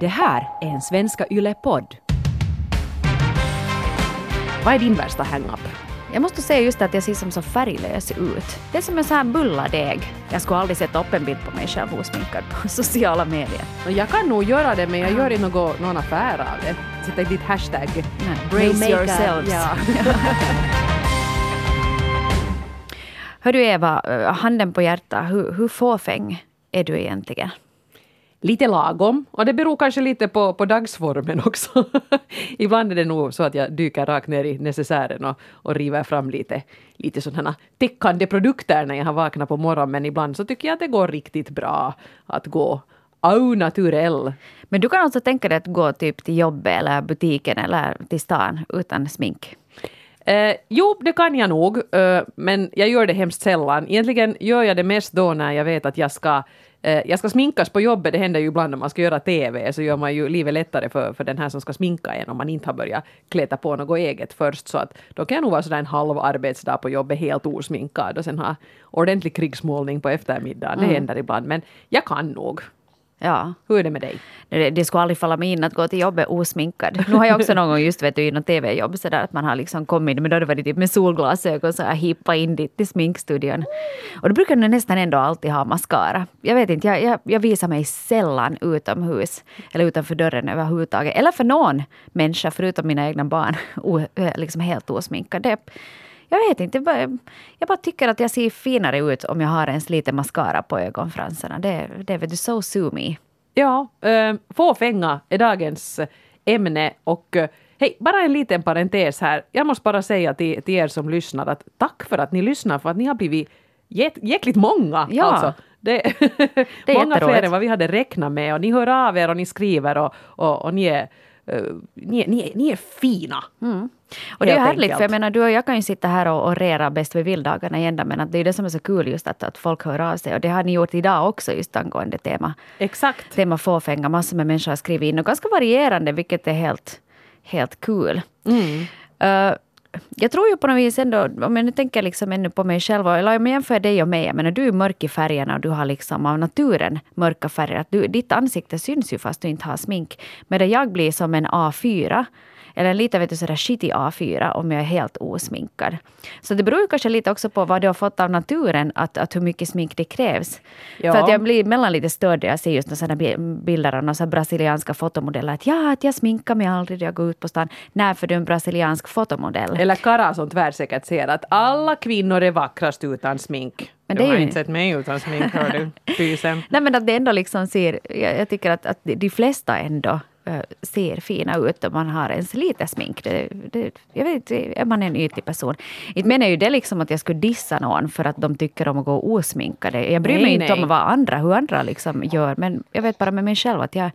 Det här är en Svenska Yle-podd. Vad är din värsta hang-up? Jag måste säga just att jag ser som så färglös ut. Det är som en sån här bulladeg. Jag skulle aldrig sätta upp en bild på mig själv osminkad på sociala medier. Jag kan nog göra det men jag gör inte någon, någon affär av det. Sätta ditt hashtag. Nej, No brace makeup. yourselves. Ja. Hör du Eva, eh, handen på hjärtat, hur, hur fåfäng är du egentligen? Lite lagom. Och det beror kanske lite på, på dagsformen också. Ibland är det nog så att jag dyker rakt ner i necessären och, och river fram lite, lite sådana täckande produkter när jag har vaknat på morgonen. Men ibland så tycker jag att det går riktigt bra att gå au naturell. Men du kan alltså tänka dig att gå typ till jobbet eller butiken eller till stan utan smink? Eh, jo, det kan jag nog, eh, men jag gör det hemskt sällan. Egentligen gör jag det mest då när jag vet att jag ska jag ska sminkas på jobbet, det händer ju ibland om man ska göra TV, så gör man ju livet lättare för, för den här som ska sminka en om man inte har börjat kläta på något eget först. Så att då kan jag nog vara sådär en halv arbetsdag på jobbet helt osminkad och sen ha ordentlig krigsmålning på eftermiddagen. Det händer ibland, men jag kan nog. Ja. Hur är det med dig? Det, det skulle aldrig falla mig in att gå till jobbet osminkad. Nu har jag också någon gång just vet du, i något TV-jobb så där att man har liksom kommit, men då har det varit typ med solglasögon så jag hippa in dit till sminkstudion. Och då brukar jag nästan ändå alltid ha mascara. Jag vet inte, jag, jag, jag visar mig sällan utomhus eller utanför dörren överhuvudtaget. Eller för någon människa förutom mina egna barn, o, liksom helt osminkad. Det, jag vet inte, jag bara, jag bara tycker att jag ser finare ut om jag har ens lite mascara på ögonfransarna. Det, det är vet du, so sue me. Ja, äh, fåfänga är dagens ämne och eh, hej, bara en liten parentes här. Jag måste bara säga till, till er som lyssnar att tack för att ni lyssnar för att ni har blivit jät, jäkligt många. Ja. Alltså. Det, är många fler än vad vi hade räknat med och ni hör av er och ni skriver och, och, och ni, är, eh, ni, är, ni, är, ni är fina. Och det är härligt, enkelt. för jag menar, du och jag kan ju sitta här och, och rera bäst vid vilddagarna igen, men att det är det som är så kul just att, att folk hör av sig. Och det har ni gjort idag också, just angående tema, Exakt. tema fåfänga. Massor med människor har skrivit in och ganska varierande, vilket är helt, helt kul. Mm. Eh, jag tror ju på något vis ändå, om jag nu tänker liksom ännu på mig själv, eller om jag jämför dig och mig, jag menar du är mörk i färgerna och du har liksom av naturen mörka färger. Att du, ditt ansikte syns ju fast du inte har smink. Medan jag blir som en A4, eller lite vet du, sådär shitty A4 om jag är helt osminkad. Så det beror kanske lite också på vad du har fått av naturen, att, att hur mycket smink det krävs. Ja. För att jag blir mellan lite störd när jag ser just sådana bi- bilder av några brasilianska fotomodeller. Att ja, att jag sminkar mig aldrig när jag går ut på stan. Nej, för du en brasiliansk fotomodell. Eller Kara som tvärsäkert säger att alla kvinnor är vackrast utan smink. Men du det är har ju- inte sett mig utan smink, hör du. Pysen. Nej, men att det ändå liksom ser... Jag, jag tycker att, att de flesta ändå ser fina ut om man har ens lite smink. Det, det, jag vet inte, är man en ytlig person? Inte menar ju det liksom att jag skulle dissa någon för att de tycker om att gå osminkade. Jag bryr Nej, mig inte nej. om vad andra, hur andra liksom gör. Men jag vet bara med mig själv att jag,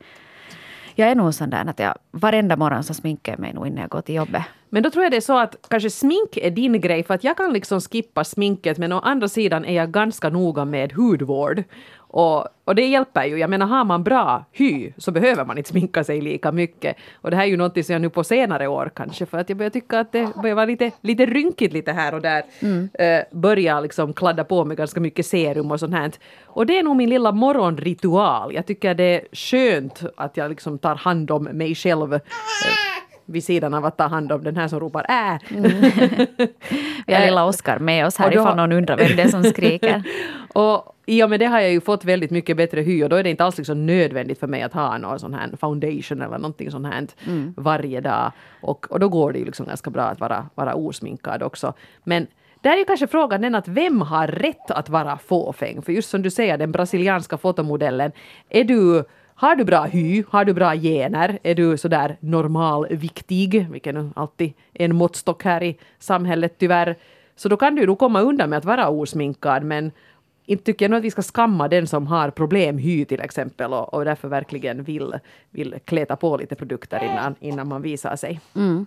jag är nog sån där att jag varenda morgon så sminkar jag mig nog innan jag går till jobbet. Men då tror jag det är så att kanske smink är din grej för att jag kan liksom skippa sminket men å andra sidan är jag ganska noga med hudvård. Och, och det hjälper ju. Jag menar har man bra hy så behöver man inte sminka sig lika mycket. Och det här är ju något som jag nu på senare år kanske för att jag börjar tycka att det börjar vara lite, lite rynkigt lite här och där. Eh, börjar liksom kladda på med ganska mycket serum och sånt här. Och det är nog min lilla morgonritual. Jag tycker det är skönt att jag liksom tar hand om mig själv. eh, vid sidan av att ta hand om den här som ropar äh. Vi har lilla Oskar med oss här och då ifall någon undrar vem det är som skriker. och i och med det har jag ju fått väldigt mycket bättre hy och då är det inte alls liksom nödvändigt för mig att ha någon sån här foundation eller någonting sånt här varje dag. Och, och då går det ju liksom ganska bra att vara, vara osminkad också. Men där är ju kanske frågan den att vem har rätt att vara fåfäng? För just som du säger, den brasilianska fotomodellen, är du har du bra hy, har du bra gener, är du sådär normalviktig, vilket är alltid en måttstock här i samhället tyvärr, så då kan du nog komma undan med att vara osminkad, men inte tycker jag nog att vi ska skamma den som har problemhy till exempel och, och därför verkligen vill, vill kläta på lite produkter innan, innan man visar sig. Mm.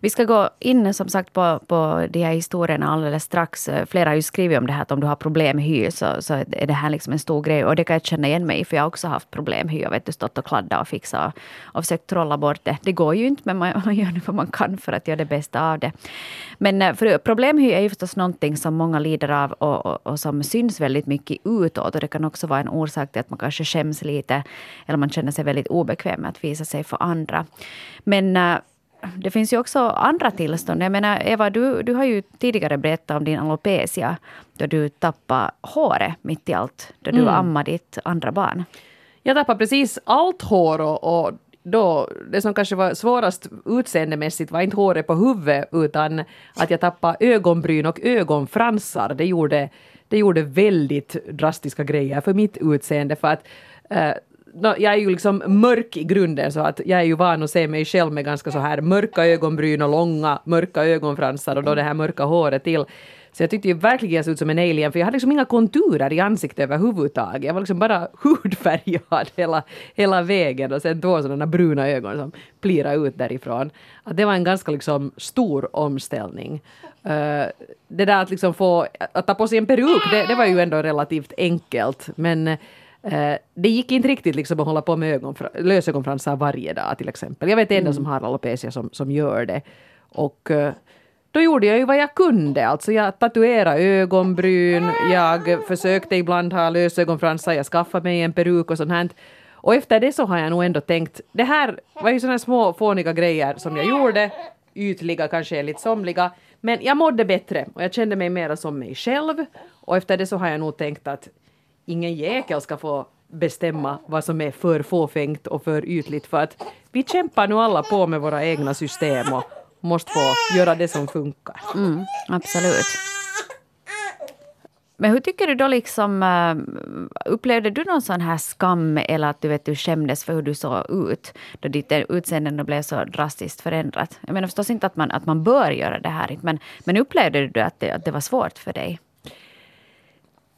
Vi ska gå in som sagt på, på de här historierna alldeles strax. Flera har ju skrivit om det här att om du har problem med hy så, så är det här liksom en stor grej. Och det kan jag känna igen mig i för jag har också haft problem med hy. Jag vet du, stått och kladdat och fixat och, och försökt trolla bort det. Det går ju inte men man, man gör vad man kan för att göra det bästa av det. Men eh, för problemhy är ju förstås någonting som många lider av och, och, och som syns väldigt mycket utåt och det kan också vara en orsak till att man kanske skäms lite eller man känner sig väldigt obekväm med att visa sig för andra. Men äh, det finns ju också andra tillstånd. Jag menar, Eva, du, du har ju tidigare berättat om din alopecia då du tappade håret mitt i allt, då du mm. ammade ditt andra barn. Jag tappade precis allt hår och, och då, det som kanske var svårast utseendemässigt var inte håret på huvudet utan att jag tappade ögonbryn och ögonfransar. Det gjorde, det gjorde väldigt drastiska grejer för mitt utseende för att eh, no, jag är ju liksom mörk i grunden så att jag är ju van att se mig själv med ganska så här mörka ögonbryn och långa mörka ögonfransar och då det här mörka håret till. Så jag tyckte ju verkligen jag såg ut som en alien för jag hade liksom inga konturer i ansiktet överhuvudtaget. Jag var liksom bara hudfärgad hela, hela vägen och sen två sådana bruna ögon som plirade ut därifrån. Att det var en ganska liksom stor omställning. Uh, det där att liksom få, att ta på sig en peruk, det, det var ju ändå relativt enkelt men uh, det gick inte riktigt liksom att hålla på med ögonfra, lösögonfransar varje dag till exempel. Jag vet en mm. som har alopecia som, som gör det. Och uh, då gjorde jag ju vad jag kunde. Alltså jag tatuerade ögonbryn, jag försökte ibland ha lösögonfransar, jag skaffade mig en peruk och sånt här. Och efter det så har jag nog ändå tänkt, det här var ju sådana små fåniga grejer som jag gjorde, ytliga kanske enligt somliga, men jag mådde bättre och jag kände mig mera som mig själv. Och efter det så har jag nog tänkt att ingen jäkel ska få bestämma vad som är för fåfängt och för ytligt för att vi kämpar nu alla på med våra egna system och måste få göra det som funkar. Mm, absolut. Men hur tycker du då liksom, eh, upplevde du någon sån här skam eller att du, vet, du skämdes för hur du såg ut då ditt utseende blev så drastiskt förändrat? Jag menar förstås inte att man, att man bör göra det här, men, men upplevde du att det, att det var svårt för dig?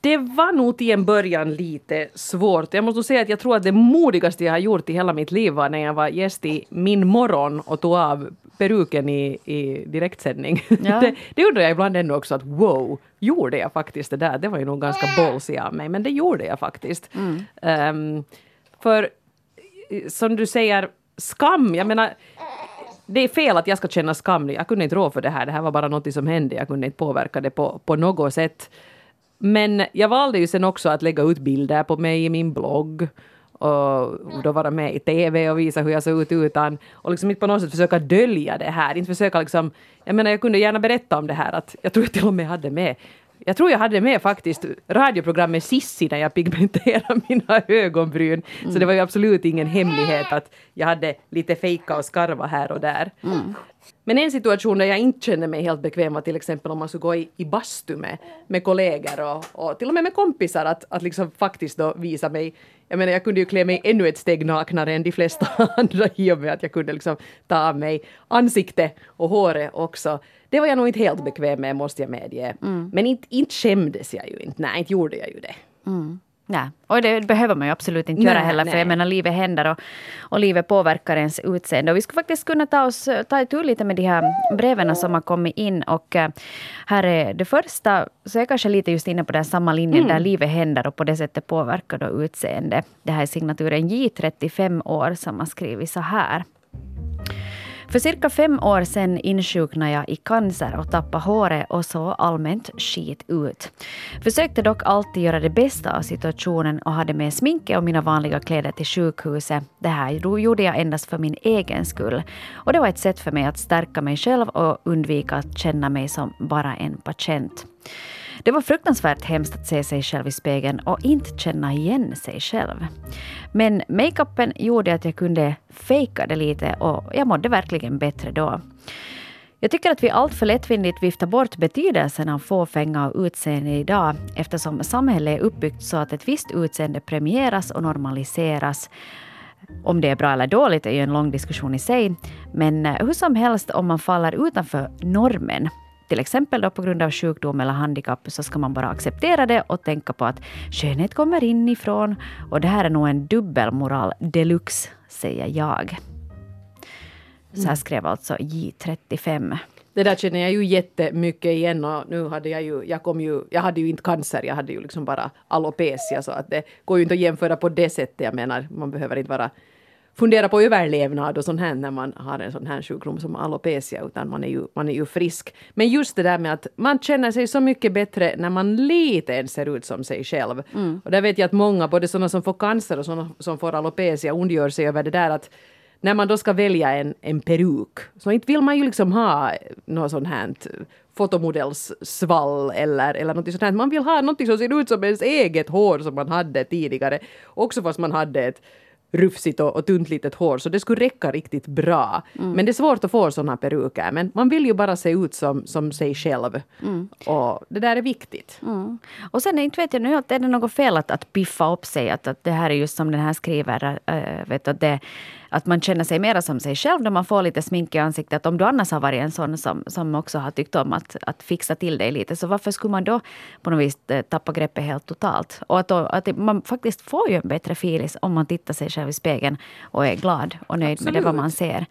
Det var nog till en början lite svårt. Jag måste säga att jag tror att det modigaste jag har gjort i hela mitt liv var när jag var gäst i Min morgon och tog av peruken i, i direktsändning. Ja. det, det undrar jag ibland ändå också att wow, gjorde jag faktiskt det där? Det var ju nog ganska ballsy av mig, men det gjorde jag faktiskt. Mm. Um, för som du säger, skam, jag menar det är fel att jag ska känna skam. Jag kunde inte rå för det här. Det här var bara något som hände. Jag kunde inte påverka det på, på något sätt. Men jag valde ju sen också att lägga ut bilder på mig i min blogg och då vara med i TV och visa hur jag såg ut utan och liksom inte på något sätt försöka dölja det här. Inte försöka liksom, jag menar jag kunde gärna berätta om det här att jag tror jag till och med hade med jag tror jag hade med faktiskt radioprogrammet Sissi när jag pigmenterade mina ögonbryn. Mm. Så det var ju absolut ingen hemlighet att jag hade lite fejka och skarva här och där. Mm. Men en situation där jag inte känner mig helt bekväm var till exempel om man skulle gå i, i bastu med, med kollegor och, och till och med med kompisar att, att liksom faktiskt då visa mig. Jag menar jag kunde ju klä mig ännu ett steg naknare än de flesta andra i och med att jag kunde liksom ta av mig ansikte och håret också. Det var jag nog inte helt bekväm med måste jag medge. Mm. Men inte, inte skämdes jag ju inte. Nej, inte gjorde jag ju det. Mm. Nej, och det behöver man ju absolut inte göra heller, nej. för jag menar livet händer och, och livet påverkar ens utseende. Och vi skulle faktiskt kunna ta, oss, ta itu lite med de här breven som har kommit in. Och uh, här är det första, så jag är kanske lite just inne på den samma linjen, mm. där livet händer och på det sättet påverkar då utseende. Det här är signaturen J35 år som har skrivit så här. För cirka fem år sedan insjuknade jag i cancer och tappade håret och så allmänt skit ut. Försökte dock alltid göra det bästa av situationen och hade med sminket och mina vanliga kläder till sjukhuset. Det här gjorde jag endast för min egen skull. Och det var ett sätt för mig att stärka mig själv och undvika att känna mig som bara en patient. Det var fruktansvärt hemskt att se sig själv i spegeln och inte känna igen sig själv. Men makeupen gjorde att jag kunde fejka det lite och jag mådde verkligen bättre då. Jag tycker att vi alltför lättvindigt viftar bort betydelsen av fåfänga och utseende idag eftersom samhället är uppbyggt så att ett visst utseende premieras och normaliseras. Om det är bra eller dåligt är ju en lång diskussion i sig, men eh, hur som helst om man faller utanför normen till exempel då på grund av sjukdom eller handikapp så ska man bara acceptera det och tänka på att skönhet kommer inifrån och det här är nog en dubbelmoral deluxe, säger jag. Så här skrev alltså J35. Det där känner jag ju jättemycket igen och nu hade jag ju, jag kom ju, jag hade ju inte cancer, jag hade ju liksom bara alopecia så att det går ju inte att jämföra på det sättet. Jag menar, man behöver inte vara fundera på överlevnad och sånt här när man har en sån här sjukdom som alopecia, utan man är, ju, man är ju frisk. Men just det där med att man känner sig så mycket bättre när man lite ser ut som sig själv. Mm. Och där vet jag att många, både sådana som får cancer och sådana som får alopecia, ondgör sig över det där att när man då ska välja en, en peruk, så inte vill man ju liksom ha något sånt här fotomodellssvall eller, eller något sånt här. Man vill ha något som ser ut som ens eget hår som man hade tidigare. Också fast man hade ett rufsigt och, och tunt litet hår, så det skulle räcka riktigt bra. Men det är svårt att få såna peruker, men man vill ju bara se ut som, som sig själv. Och det där är viktigt. Mm. Och sen inte vet jag nu att är det något fel att, att piffa upp sig. Att, att det här är just som den här skriver. Äh, vet du, att, det, att man känner sig mera som sig själv när man får lite smink i ansiktet. Om du annars har varit en sån som, som också har tyckt om att, att fixa till dig lite. Så varför skulle man då på något vis eh, tappa greppet helt totalt? Och att, att man faktiskt får ju en bättre filis om man tittar sig själv i spegeln och är glad och nöjd med det vad man ser.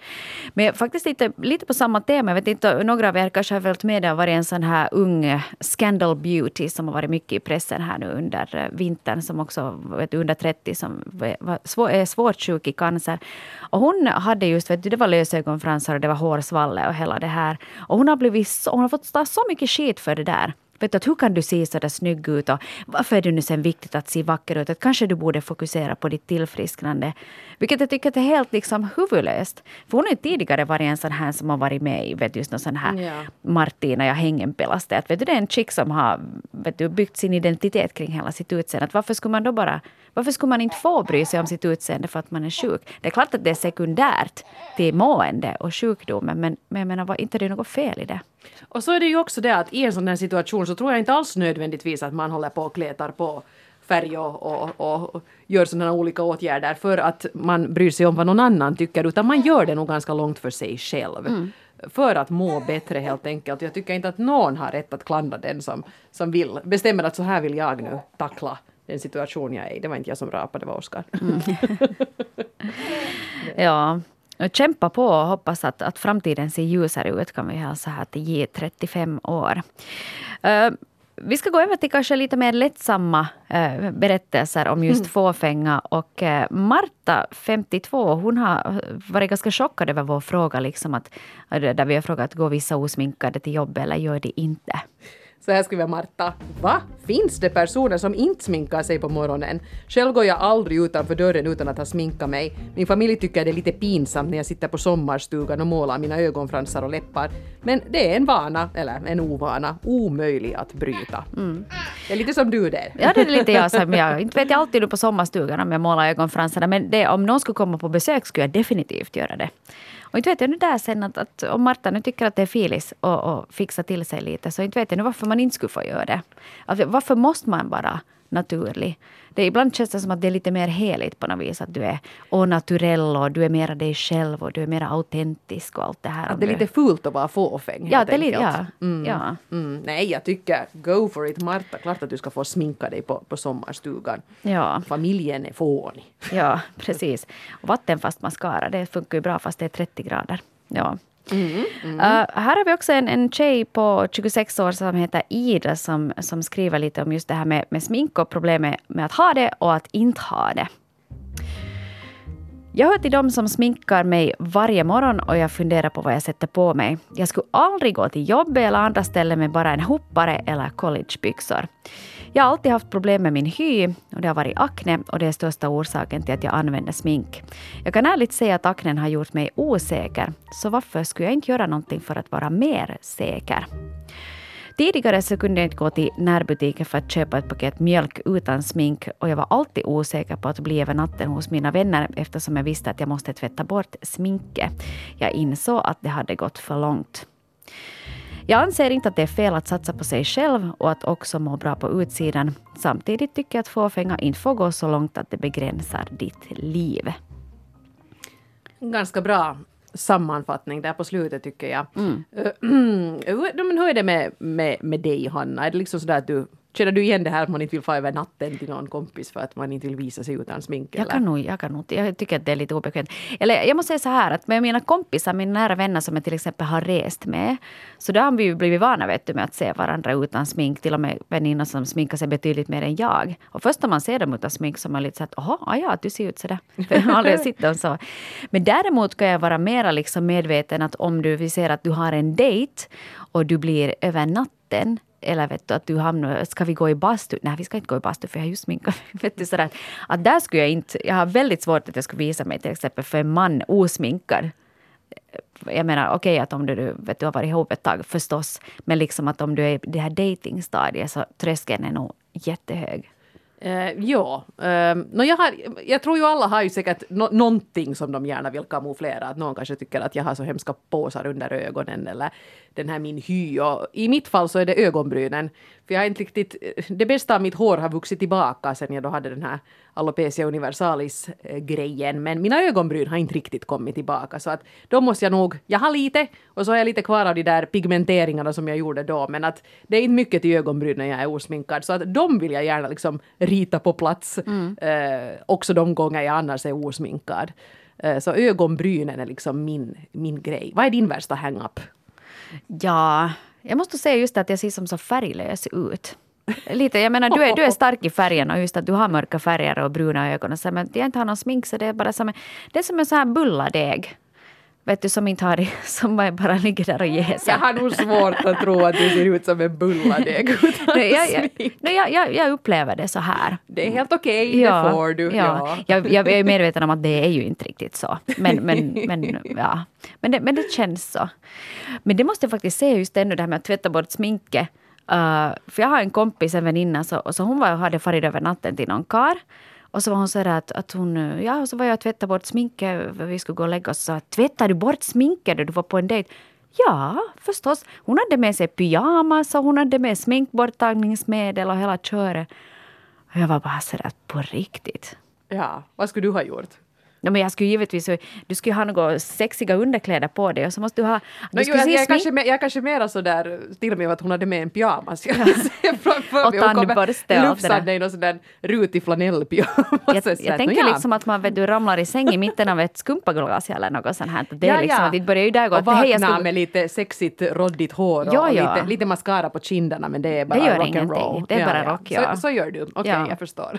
Men faktiskt lite, lite på samma tema. Jag vet inte, några av er kanske har följt med. Det har varit en sån här ung eh, scandal beauty som har varit mycket i pressen här nu under eh, vintern. Som också vet, under 30 som var svår, är svårt sjuk i cancer. Och hon hade just, vet du, det var lösögonfransar och det var hårsvalle och hela det här. Och hon har, blivit så, hon har fått ta så mycket skit för det där. Vet du, att hur kan du se så där snygg ut och varför är det nu sen viktigt att se vacker ut? Att kanske du borde fokusera på ditt tillfrisknande. Vilket jag tycker är helt liksom huvudlöst. För hon har ju tidigare varit en sån här som har varit med i vet, just någon sån här Ja. Martina ja hängenpelaste. Att, vet du, det är en chick som har vet du, byggt sin identitet kring hela sitt utseende. Att varför skulle man då bara varför skulle man inte få bry sig om sitt utseende för att man är sjuk? Det är klart att det är sekundärt till mående och sjukdomen, men, men jag menar, var inte det något fel i det? Och så är det ju också det att i en sån här situation så tror jag inte alls nödvändigtvis att man håller på och kletar på färg och, och, och, och gör sådana olika åtgärder för att man bryr sig om vad någon annan tycker, utan man gör det nog ganska långt för sig själv. För att må bättre helt enkelt. Jag tycker inte att någon har rätt att klandra den som, som vill, bestämmer att så här vill jag nu tackla den situation jag är i. Det var inte jag som rapade, det var Oskar. Ja, och kämpa på och hoppas att, att framtiden ser ljusare ut kan vi hälsa här till J35 år. Eh, vi ska gå över till kanske lite mer lättsamma eh, berättelser om just fåfänga. Och eh, Marta, 52, hon har varit ganska chockad över vår fråga. Liksom att, där vi har frågat, går vissa osminkade till jobbet eller gör det inte? Så här skriver Marta. Va? Finns det personer som inte sminkar sig på morgonen? Själv går jag aldrig utanför dörren utan att ha sminkat mig. Min familj tycker det är lite pinsamt när jag sitter på sommarstugan och målar mina ögonfransar och läppar. Men det är en vana, eller en ovana, omöjlig att bryta. Det är lite som du där. Ja, det är lite jag som jag. Inte vet jag alltid nu på sommarstugan om jag målar ögonfransarna. Men det, om någon skulle komma på besök skulle jag definitivt göra det. Och inte vet jag nu där sen att, att om Marta nu tycker att det är filis att fixa till sig lite. Så inte vet jag nu varför man inte skulle få göra det. Alltså, varför måste man bara naturlig? Det, ibland känns det som att det är lite mer heligt på något vis. Att du är au naturell och du är mera dig själv och du är mera autentisk och allt det här. Att det är lite fult att vara fåfäng Ja, det är lite, ja. ja. Mm, nej, jag tycker go for it Marta. Klart att du ska få sminka dig på, på sommarstugan. Ja. Familjen är fånig. Ja, precis. Och vattenfast mascara, det funkar ju bra fast det är 30 grader. Ja. Mm, Uh, här har vi också en, en tjej på 26 år som heter Ida som, som skriver lite om just det här med, med smink och problemet med att ha det och att inte ha det. Jag hör till dem som sminkar mig varje morgon och jag funderar på vad jag sätter på mig. Jag skulle aldrig gå till jobbet eller andra ställen med bara en hoppare eller collegebyxor. Jag har alltid haft problem med min hy och det har varit akne och det är största orsaken till att jag använder smink. Jag kan ärligt säga att aknen har gjort mig osäker, så varför skulle jag inte göra någonting för att vara mer säker? Tidigare så kunde jag inte gå till närbutiken för att köpa ett paket mjölk utan smink och jag var alltid osäker på att bli över natten hos mina vänner eftersom jag visste att jag måste tvätta bort sminket. Jag insåg att det hade gått för långt. Jag anser inte att det är fel att satsa på sig själv och att också må bra på utsidan. Samtidigt tycker jag att fåfänga inte får gå så långt att det begränsar ditt liv. Ganska bra sammanfattning där på slutet tycker jag. Mm. Hur är det med, med, med dig Hanna? Är det liksom sådär att du Känner du igen det här att man inte vill få över natten till någon kompis för att man inte vill visa sig utan smink? Jag kan, nog, jag kan nog, jag tycker att det är lite obekvämt. Eller jag måste säga så här att med mina kompisar, mina nära vänner som jag till exempel har rest med. Så då har vi ju blivit vana vet du, med att se varandra utan smink. Till och med väninnor som sminkar sig betydligt mer än jag. Och först när man ser dem utan smink så är man lite så att jaha, ah, ja, du ser ut så där. För jag har aldrig sett dem så. Men däremot kan jag vara mera liksom medveten att om du vi ser att du har en dejt och du blir över natten eller vet du, att du hamnar, ska vi gå i bastu? Nej, vi ska inte gå i bastu för jag har just sminkat vet du, sådär. Att där skulle jag inte, jag har väldigt svårt att jag skulle visa mig till exempel för en man osminkad. Jag menar okej okay, att om du, vet, du har varit ihop ett tag förstås, men liksom att om du är i det här datingstadiet så tröskeln är nog jättehög. Uh, ja, uh, no, jag, har, jag tror ju alla har ju säkert no, någonting som de gärna vill kamouflera. Att någon kanske tycker att jag har så hemska påsar under ögonen eller den här min hy. Och I mitt fall så är det ögonbrynen. För jag har inte riktigt, det bästa av mitt hår har vuxit tillbaka sen jag då hade den här alopecia universalis-grejen. Men mina ögonbryn har inte riktigt kommit tillbaka. Så att då måste jag nog, jag har lite och så har jag lite kvar av de där pigmenteringarna som jag gjorde då. Men att det är inte mycket till ögonbryn när jag är osminkad. Så att de vill jag gärna liksom rita på plats. Mm. Eh, också de gånger jag annars är osminkad. Eh, så ögonbrynen är liksom min, min grej. Vad är din värsta hang-up? Ja, jag måste säga just att jag ser som så färglös ut. Lite, jag menar, du är, du är stark i färgen och just att du har mörka färger och bruna ögon. Och så, men jag inte har någon smink så det är bara som en, det är som en sån här bulladeg. Vet du, som inte har som bara ligger där och jäser. Jag har nog svårt att tro att du ser ut som en bulladeg utan nej, jag, jag, nej, jag, jag, upplever det så här. Det är helt okej, okay, ja, det får du. Ja. ja. Jag, jag, är medveten om att det är ju inte riktigt så. Men, men, men, ja. men, det, men det känns så. Men det måste jag faktiskt säga just ännu det här med att tvätta bort sminket. Uh, för jag har en kompis, en väninna, så, så hon var, hade farit över natten till någon kar. Och så var hon så att, att hon, ja, och så var jag och tvättade bort sminket, vi skulle gå och lägga oss. Så tvättar du bort sminket när du var på en dejt? Ja, förstås. Hon hade med sig pyjamas och hon hade med sminkborttagningsmedel och hela köret. Och jag var bara sådär, på riktigt. Ja, vad skulle du ha gjort? No, men jag skulle givetvis, du skulle ha några sexiga underkläder på dig och så måste du ha... Du no, jo, jag, jag, kanske, jag kanske mera sådär, till och med att hon hade med en pyjamas. Jag ser framför mig hon kommer lufsande i någon sån där rutig flanellpyjamas. Jag, jag, jag tänker ja. liksom att man vet, du ramlar i säng i mitten av ett skumpaglas eller något sånt här. Det är ja, liksom ja. det börjar ju där gå och vakna hej, skulle... med lite sexigt råddigt hår och, ja, ja. Lite, lite mascara på kinderna men det är bara det gör rock'n'roll. Det är bara rock, ja. Så, så gör du, okej okay, jag förstår.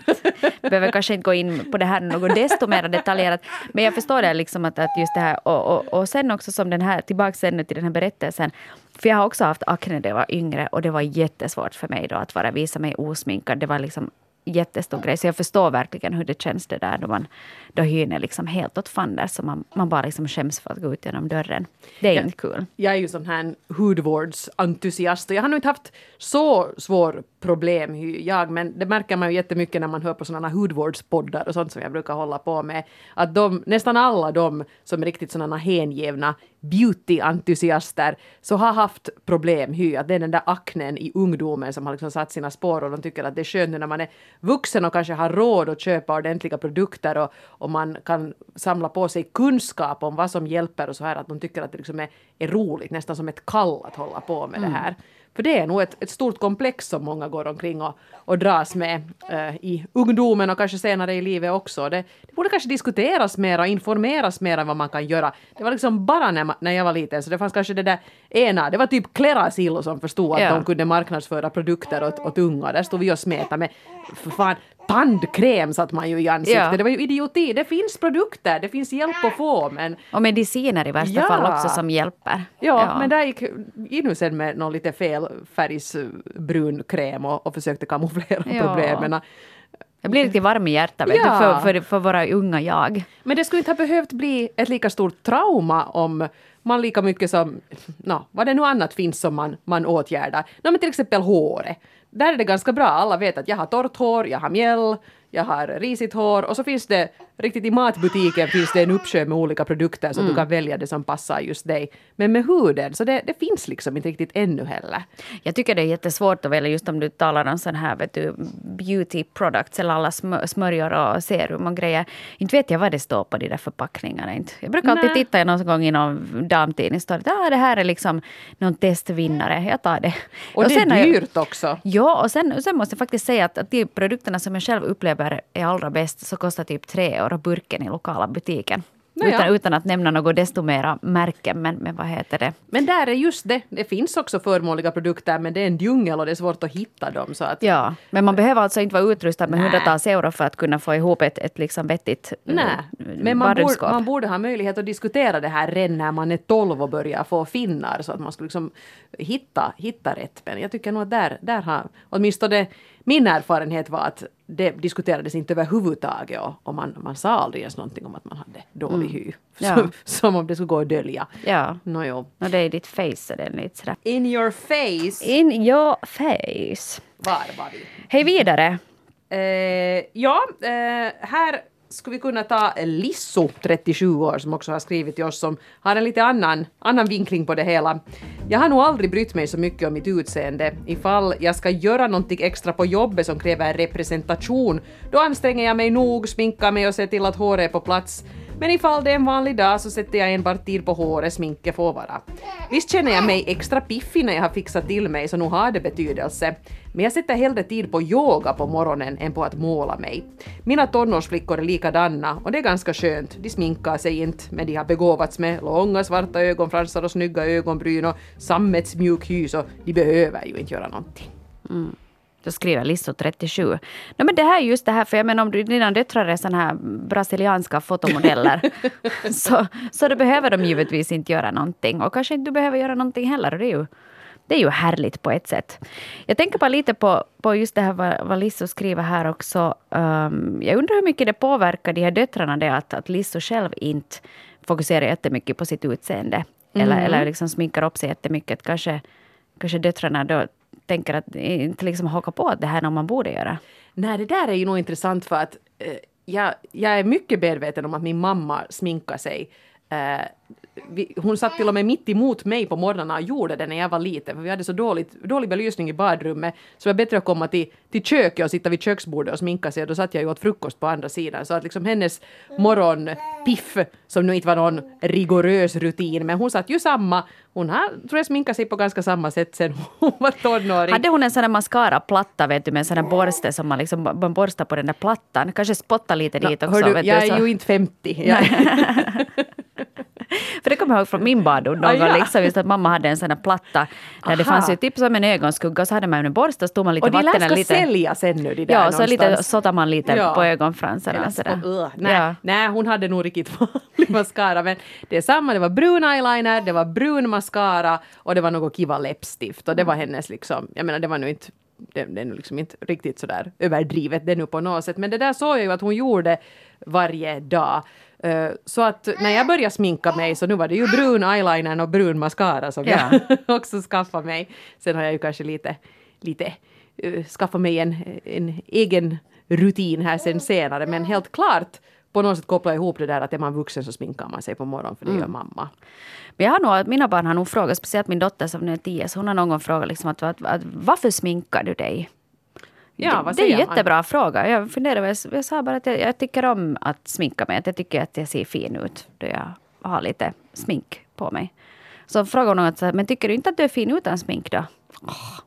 Behöver kanske inte gå in på det här något desto mer detaljerat. Men jag förstår det liksom att, att just det här och, och, och sen också som den här, tillbaks sen till den här berättelsen. För jag har också haft akne när jag var yngre och det var jättesvårt för mig då att bara visa mig osminkad. Det var liksom jättestor grej. Så jag förstår verkligen hur det känns det där då, man, då hyn är liksom helt åt fanders. Så man, man bara liksom skäms för att gå ut genom dörren. Det är jag, inte kul. Jag är ju sån här hudvårdsentusiast och jag har nog inte haft så svår problem jag, men det märker man ju jättemycket när man hör på sådana hudvårdspoddar och sånt som jag brukar hålla på med. Att de, nästan alla de som är riktigt sådana hängivna beauty-entusiaster så har haft problem hy, att det är den där aknen i ungdomen som har liksom satt sina spår och de tycker att det är skönt nu när man är vuxen och kanske har råd att köpa ordentliga produkter och, och man kan samla på sig kunskap om vad som hjälper och så här att de tycker att det liksom är, är roligt, nästan som ett kall att hålla på med mm. det här. För det är nog ett, ett stort komplex som många går omkring och, och dras med uh, i ungdomen och kanske senare i livet också. Det, det borde kanske diskuteras mer och informeras mer än vad man kan göra. Det var liksom bara när, när jag var liten så det fanns kanske det där ena, det var typ Klerasil som förstod att ja. de kunde marknadsföra produkter åt, åt unga. Där stod vi och smetade med för fan, tandkräm satt man ju i ansiktet. Ja. Det var ju idioti. Det finns produkter, det finns hjälp att få. Men... Och mediciner i värsta ja. fall också som hjälper. Ja, ja. men där gick Inu sen med någon lite fel färgsbrun kräm och, och försökte kamouflera problemen. Jag blir lite varm i hjärtat vet ja. du, för, för, för våra unga jag. Men det skulle inte ha behövt bli ett lika stort trauma om man lika mycket som, no, vad det nu annat finns som man, man åtgärdar. No, men till exempel håret där är det ganska bra. Alla vet att jag har torrt hår, jag har mjäll, jag har risigt hår och så finns det riktigt i matbutiken finns det en uppsjö med olika produkter så mm. du kan välja det som passar just dig. Men med huden, så det, det, finns liksom inte riktigt ännu heller. Jag tycker det är jättesvårt att välja just om du talar om sån här vet du, beauty products eller alla smör, smörjor och serum och grejer. Inte vet jag vad det står på de där förpackningarna. Inte. Jag brukar alltid Nä. titta någon gång i någon damtidning. Står det, ah, det här är liksom någon testvinnare. Jag tar det. Och, och det är dyrt jag, också. Ja, och sen, sen måste jag faktiskt säga att, att de produkterna som jag själv upplever är allra bäst så kostar typ tre euro burken i lokala butiken. Utan, utan att nämna något desto mera märken. Men, men vad heter det? Men där är just det. Det finns också förmånliga produkter men det är en djungel och det är svårt att hitta dem. Så att, Ja, men man behöver alltså inte vara utrustad med hundratals euro för att kunna få ihop ett, ett liksom vettigt eh, Nej, men man borde, man borde ha möjlighet att diskutera det här redan när man är 12 och börjar få finnar så att man skulle liksom hitta, hitta rätt. Men jag tycker nog att där, där har åtminstone min erfarenhet var att det diskuterades inte överhuvudtaget och, och man, man sa aldrig ens någonting om att man hade dålig hy. Ja. Som, som om det skulle gå att dölja. Ja, Nåjo. och det är ditt face så är lite sådär. In your face. In your face. Var var vi? Hej vidare. Eh, ja, eh, här skulle vi kunna ta Lisso, 37 år, som också har skrivit till oss, som har en lite annan, annan vinkling på det hela. Jag har nog aldrig brytt mig så mycket om mitt utseende. Ifall jag ska göra någonting extra på jobbet som kräver representation, då anstränger jag mig nog, sminkar mig och ser till att håret är på plats. Men ifall det är en vanlig dag så sätter jag enbart tid på håret, sminket får vara. Visst känner jag mig extra piffig när jag har fixat till mig, så nog har det betydelse. Men jag sätter hellre tid på yoga på morgonen än på att måla mig. Mina tonårsflickor är likadana och det är ganska skönt. De sminkar sig inte, men de har begåvats med långa svarta ögonfransar och snygga ögonbryn och sammetsmjuk hy, så de behöver ju inte göra någonting. Mm. Då skriver Lisso 37. No, men det här är just det här, för jag menar om du, dina döttrar är såna här brasilianska fotomodeller så, så då behöver de givetvis inte göra någonting. Och kanske inte du behöver göra någonting heller. Och det är ju, det är ju härligt på ett sätt. Jag tänker bara lite på, på just det här vad, vad Lisso skriver här också. Um, jag undrar hur mycket det påverkar de här döttrarna det att, att Lisso själv inte fokuserar jättemycket på sitt utseende. Eller, eller liksom sminkar upp sig jättemycket. Kanske, kanske döttrarna då tänker att eh, inte liksom haka på det här när man borde göra. Nej, det där är ju nog intressant för att eh, jag, jag är mycket medveten om att min mamma sminkar sig. Eh, vi, hon satt till och med mitt emot mig på morgnarna och gjorde det när jag var liten, för vi hade så dåligt, dålig belysning i badrummet, så det var bättre att komma till, till köket och sitta vid köksbordet och sminka sig, och då satt jag ju åt frukost på andra sidan, så att liksom hennes morgonpiff, som nu inte var någon rigorös rutin, men hon satt ju samma, hon har, tror jag, sminkat sig på ganska samma sätt sen hon var tonåring. Hade hon en sån där mascara-platta vet du, med en sån där borste som man, liksom, man borstar på den där plattan? Kanske spotta lite dit också. Du, vet jag du, är så. ju inte 50. För det kommer jag ihåg från min barndom någon Ah, gång, ja. liksom, just att mamma hade en sån där platta där det Aha. fanns ju typ som en ögonskugga och så hade man en borste och stod man lite och de vatten ska lite... sen nu de där Ja, så lite sottar man lite Ja. på ögonfransarna. Sådär. så- uh, nej, Ja. nej, hon hade nog riktigt vanlig mascara. Men det är samma, det var brun eyeliner, det var brun mascara och det var något kiva läppstift. Och det var hennes liksom, jag menar det var nu inte det, det är nu liksom inte riktigt sådär överdrivet det nu på något sätt. Men det där såg jag ju att hon gjorde varje dag. Eh, Så att när jag började sminka mig så nu var det ju brun eyeliner och brun mascara som Ja. jag också skaffade mig. Sen har jag ju kanske lite, lite uh, skaffat mig en, en egen rutin här sen senare. Men helt klart på något sätt koppla ihop det där att är man vuxen så sminkar man sig på morgonen för det gör mamma. Men jag har nog, mina barn har nog frågat, speciellt min dotter som nu är tio, så hon har någon gång frågat liksom att, att, att varför sminkar du dig? Ja, det, vad det är en säger jättebra fråga. Jag funderar, jag, jag sa bara att jag, jag tycker om att sminka mig. Att jag tycker att jag ser fin ut då jag har lite smink på mig. Så frågade att, men tycker du inte att du är fin utan smink då? Åh.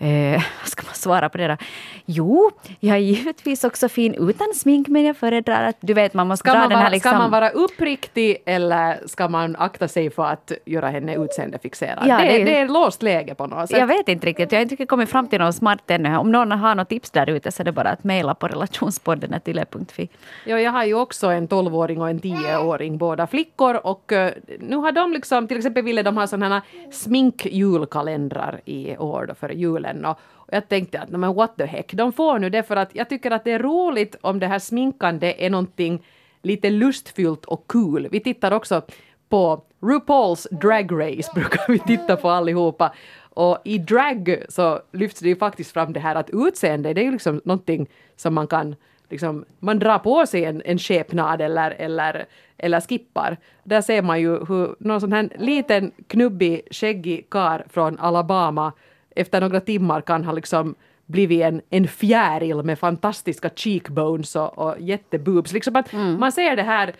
Eh, ska man svara på det då? Jo, jag är givetvis också fin utan smink, men jag föredrar att du vet, man måste Ska dra man, den här vara, liksom... ska man vara uppriktig eller ska man akta sig för att göra henne utseendefixerad? Ja, det, det är, det är ett låst läge på något sätt. Jag vet inte riktigt. Jag har inte riktigt kommit fram till något smart ännu. Om någon har något tips där ute så är det bara att mejla på relationspodden yle.fi. Ja, jag har ju också en 12-åring och en 10-åring, båda flickor. Och eh, nu har de liksom, till exempel ville de ha sådana här sminkjulkalendrar i år då för julen. Och, och jag tänkte att, men what the heck, de får nu det för att jag tycker att det är roligt om det här sminkande är någonting lite lustfyllt och kul. Vi tittar också på RuPaul's Drag Race, brukar vi titta på allihopa. Och i drag så lyfts det ju faktiskt fram det här att utseende, det är ju liksom någonting som man kan liksom, man drar på sig en, en skepnad eller, eller, eller skippar. Där ser man ju hur någon sån här liten knubbig skäggig kar från Alabama efter några timmar kan ha liksom blivit en, en fjäril med fantastiska cheekbones och, och jätteboobs. Liksom att Man ser det här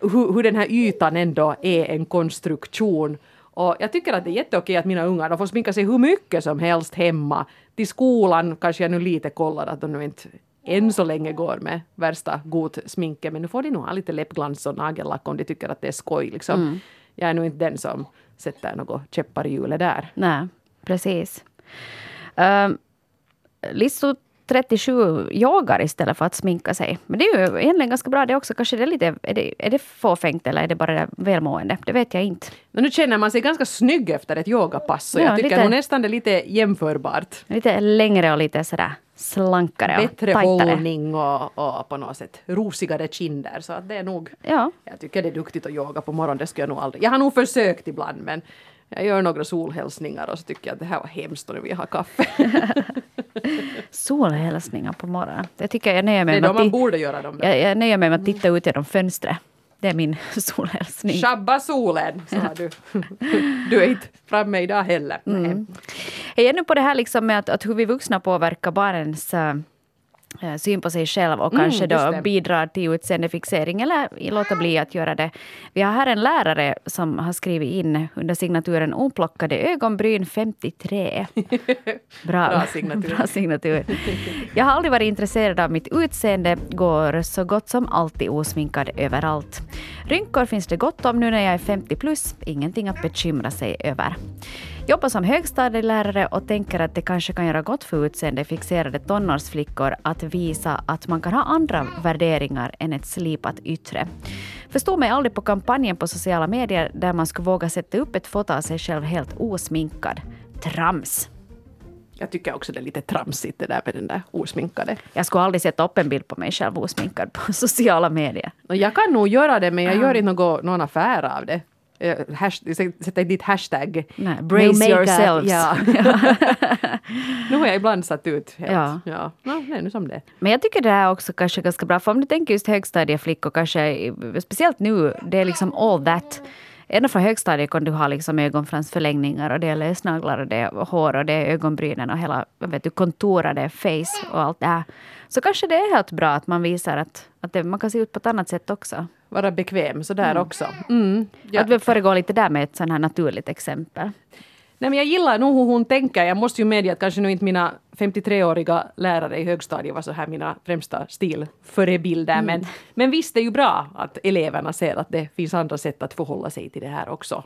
hur, hur den här ytan ändå är en konstruktion Och jag tycker att det är jätteokej att mina ungar de får sminka sig hur mycket som helst hemma. Till skolan kanske jag nu lite kollar att de nu inte än så länge går med värsta god sminket men nu får de nog ha lite läppglans och nagellack om de tycker att det är skoj. Liksom. Mm. Jag är nog inte den som sätter något käppar i hjulet där. Nej, precis. Um, Listo 37 yogar istället för att sminka sig. Men det är ju egentligen ganska bra det också. Kanske det är, lite, är, det, är det fåfängt eller är det bara välmående? Det vet jag inte. Men nu känner man sig ganska snygg efter ett yogapass. Så Ja, jag tycker lite- nog nästan det är lite jämförbart. Lite längre och lite sådär slankare och Bättre hållning och, och på något sätt rosigare kinder. Så att det är nog... Ja, Jag tycker det är duktigt att yoga på morgonen. Det skulle jag nog aldrig... Jag har nog försökt ibland men jag gör några solhälsningar och så tycker jag att det här var hemskt och nu vill jag ha kaffe. solhälsningar på morgonen. Det tycker jag, jag nöjer Det mig är med då man borde göra dem. jag, jag nöjer mig med att titta ut genom fönstret. Det är min solhälsning. Shabba solen, sa du. Du är inte framme idag heller. Mm. Jag är nu på det här liksom med att, att hur vi vuxna påverkar barnens äh, syn på sig själv och Mm, kanske då bidrar till utseendefixering eller låta bli att göra det. Vi har här en lärare som har skrivit in under signaturen oplockade ögonbryn 53. Bra, Bra signatur. Bra signatur. Jag har aldrig varit intresserad av mitt utseende, går så gott som alltid osminkad överallt. Rynkor finns det gott om nu när jag är 50 plus, ingenting att bekymra sig över. Jobbar som högstadielärare och tänker att det kanske kan göra gott för utseendefixerade tonårsflickor att visa att man kan ha andra värderingar än ett slipat yttre. Förstod mig aldrig på kampanjen på sociala medier där man skulle våga sätta upp ett foto av sig själv helt osminkad. Trams! Jag tycker också det är lite tramsigt det där med den där osminkade. Jag skulle aldrig sätta upp en bild på mig själv osminkad på sociala medier. Jag kan nog göra det men jag gör inte något, någon affär av det. Eh, Hash, sätter dit hashtag. Nej, no brace makeup. yourselves. Ja. nu har jag ibland satt ut helt. Ja. ja. No, det är nu som det. Men jag tycker det här också kanske är ganska bra. För om du tänker just högstadieflickor, kanske, speciellt nu, det är liksom all that. Ända från högstadiet kan du ha liksom ögonfransförlängningar och det är lösnaglar och det är hår och det är ögonbrynen och hela vet du, kontorade face och allt det här. Så kanske det är helt bra att man visar att, att det, man kan se ut på ett annat sätt också. Vara bekväm sådär också. Mm. Ja. Att vi föregår lite där med ett sånt här naturligt exempel. Nej, men jag gillar nog hur hon tänker. Jag måste ju medge att kanske nu inte mina 53-åriga lärare i högstadiet var så här mina främsta stilförebilder. Men, men visst, det är ju bra att eleverna ser att det finns andra sätt att förhålla sig till det här också.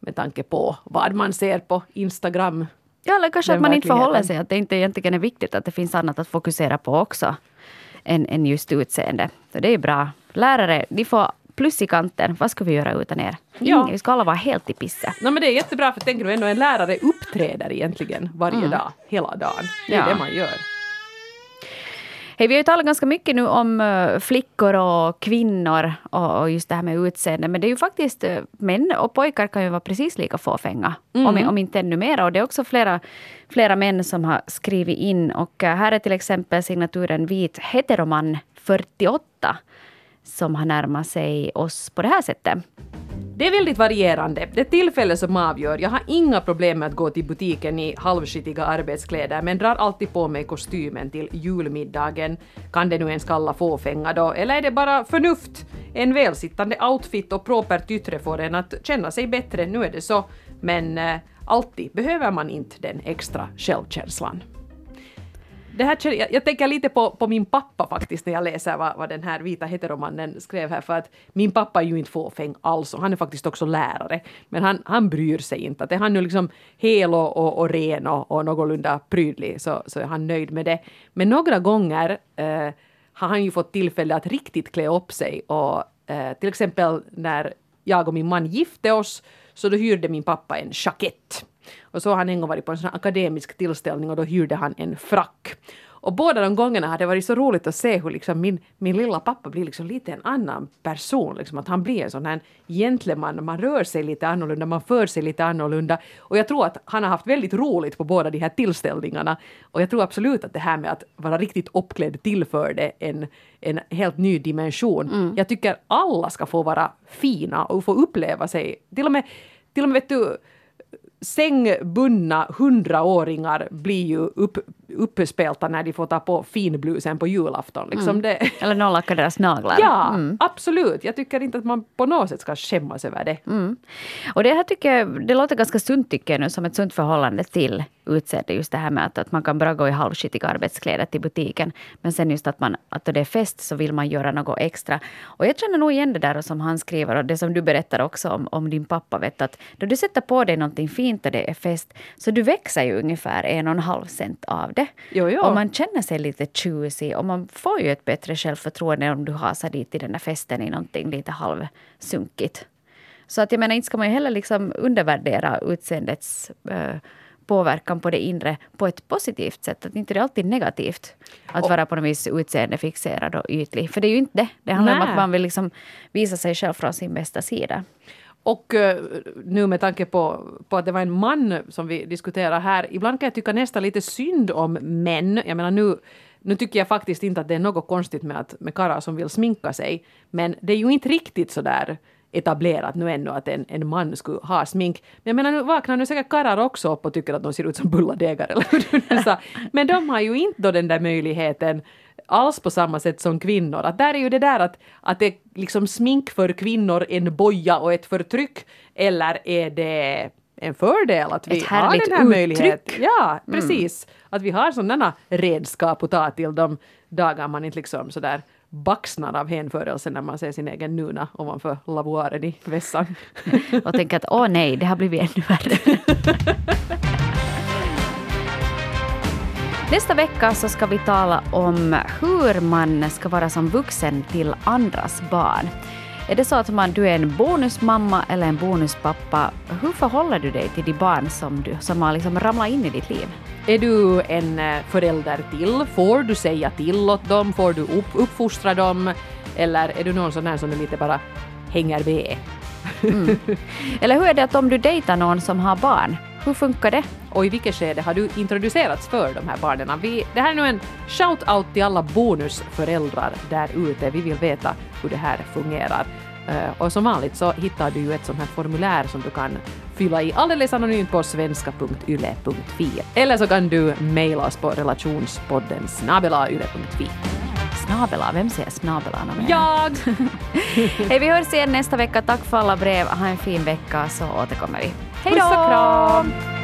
Med tanke på vad man ser på Instagram. Ja, eller kanske att man inte förhåller sig, att det inte egentligen är viktigt att det finns annat att fokusera på också än, än just utseende. Så det är bra. Lärare, de får plus i kanten. Vad ska vi göra utan er? Ja. Ingen, vi ska alla vara helt i pisse. No, men det är jättebra för tänker du ändå en lärare uppträder egentligen varje dag, hela dagen. Det är Ja. det man gör. Hej, vi har ju talat ganska mycket nu om eh, flickor och kvinnor och, just det här med utseende. Men det är ju faktiskt eh, män och pojkar kan ju vara precis lika fåfänga. Om, om inte ännu mer. Och det är också flera, flera män som har skrivit in. Och eh, här är till exempel signaturen vit heteroman 48 som har närmat sig oss på det här sättet. Det är väldigt varierande. Det är tillfället som avgör. Jag har inga problem med att gå till butiken i halvskitiga arbetskläder men drar alltid på mig kostymen till julmiddagen. Kan det nu ens kalla fåfänga då? Eller är det bara förnuft? En välsittande outfit och propert yttre får en att känna sig bättre, nu är det så. Men eh, alltid behöver man inte den extra självkänslan. Det här, jag, jag tänker lite på, på min pappa faktiskt när jag läser vad, vad den här vita heteromannen skrev här. För att min pappa är ju inte fåfäng alls och han är faktiskt också lärare. Men han, han bryr sig inte. Att är han nu liksom hel och, och, och ren och, och någorlunda prydlig så, så är han nöjd med det. Men några gånger eh, har han ju fått tillfälle att riktigt klä upp sig. Och eh, till exempel när jag och min man gifte oss så då hyrde min pappa en jackett. Och så har han en gång varit på en sån akademisk tillställning och då hyrde han en frack. Och båda de gångerna har det varit så roligt att se hur liksom min, min lilla pappa blir liksom lite en annan person. Liksom att han blir en sån här gentleman. Man rör sig lite annorlunda, man för sig lite annorlunda. Och jag tror att han har haft väldigt roligt på båda de här tillställningarna. Och jag tror absolut att det här med att vara riktigt uppklädd tillförde en, en helt ny dimension. Jag tycker alla ska få vara fina och få uppleva sig. Till och med, till och med vet du, sängbundna hundraåringar blir ju upp, uppspelta när de får ta på finblusen på julafton. Liksom Mm. det, Eller nollacka deras naglar. ja, Mm. absolut. Jag tycker inte att man på något sätt ska skämmas över det. Och det här tycker jag, det låter ganska sunt tycker jag nu, som ett sunt förhållande till utseende. Just det här med att, att man kan bara gå i halvskitiga arbetskläder till butiken. Men sen just att, man, att då det är fest så vill man göra något extra. Och jag känner nog igen det där som han skriver och det som du berättar också om, om din pappa. Vet, att då du sätter på dig någonting fint och det är fest så du växer ju ungefär en och en halv cent av det. Jo, jo. Och man känner sig lite choosy och man får ju ett bättre självförtroende om du hasar dit till den där festen i någonting lite halvsunkigt. Så att jag menar, inte ska man ju heller liksom undervärdera utseendets eh, påverkan på det inre på ett positivt sätt. Att inte det är alltid negativt att Och- vara på något vis utseendefixerad och ytlig. För det är ju inte det. Det handlar om Nej. att man vill liksom visa sig själv från sin bästa sida. Och eh, nu med tanke på, på att det var en man som vi diskuterar här, ibland kan jag tycka nästan lite synd om män. Jag menar nu, nu tycker jag faktiskt inte att det är något konstigt med, att, med karlar som vill sminka sig. Men det är ju inte riktigt så där etablerat nu ännu att en, en man skulle ha smink. Men jag menar nu vaknar nu säkert karlar också upp och tycker att de ser ut som bulladegare eller hur du sa. Men de har ju inte då den där möjligheten alls på samma sätt som kvinnor. Att där är ju det där att, att det är liksom smink för kvinnor en boja och ett förtryck. Eller är det en fördel att vi har den här uttryck. möjligheten? Ja, precis. Att vi har sådana redskap att ta till de dagar man inte liksom sådär baxnar av hänförelse när man ser sin egen nuna ovanför lavoaren i vässan. Och tänker att åh nej, det har blivit ännu värre. Nästa vecka så ska vi tala om hur man ska vara som vuxen till andras barn. Är det så att man, du är en bonusmamma eller en bonuspappa, hur förhåller du dig till de barn som, du, som har liksom ramlat in i ditt liv? Är du en eh, förälder till? Får du säga till åt dem? Får du upp, uppfostra dem? Eller är du någon sån här som är lite bara hänger med? Eller hur är det att om du dejtar någon som har barn, hur funkar det? Och i vilket skede har du introducerats för de här barnen? Vi, det här är nu en shout-out till alla bonusföräldrar där ute. Vi vill veta hur det här fungerar. Eh, och som vanligt så hittar du ju ett sånt här formulär som du kan fylla i alldeles anonymt på svenska.yle.fi. Eller så kan du mejla oss på relationspodden snabelayle.fi. Snabela, vem säger snabela? Jag! Hej, vi hörs igen nästa vecka. Tack för alla brev. Ha en fin vecka så återkommer vi. Hej Puss och då! kram!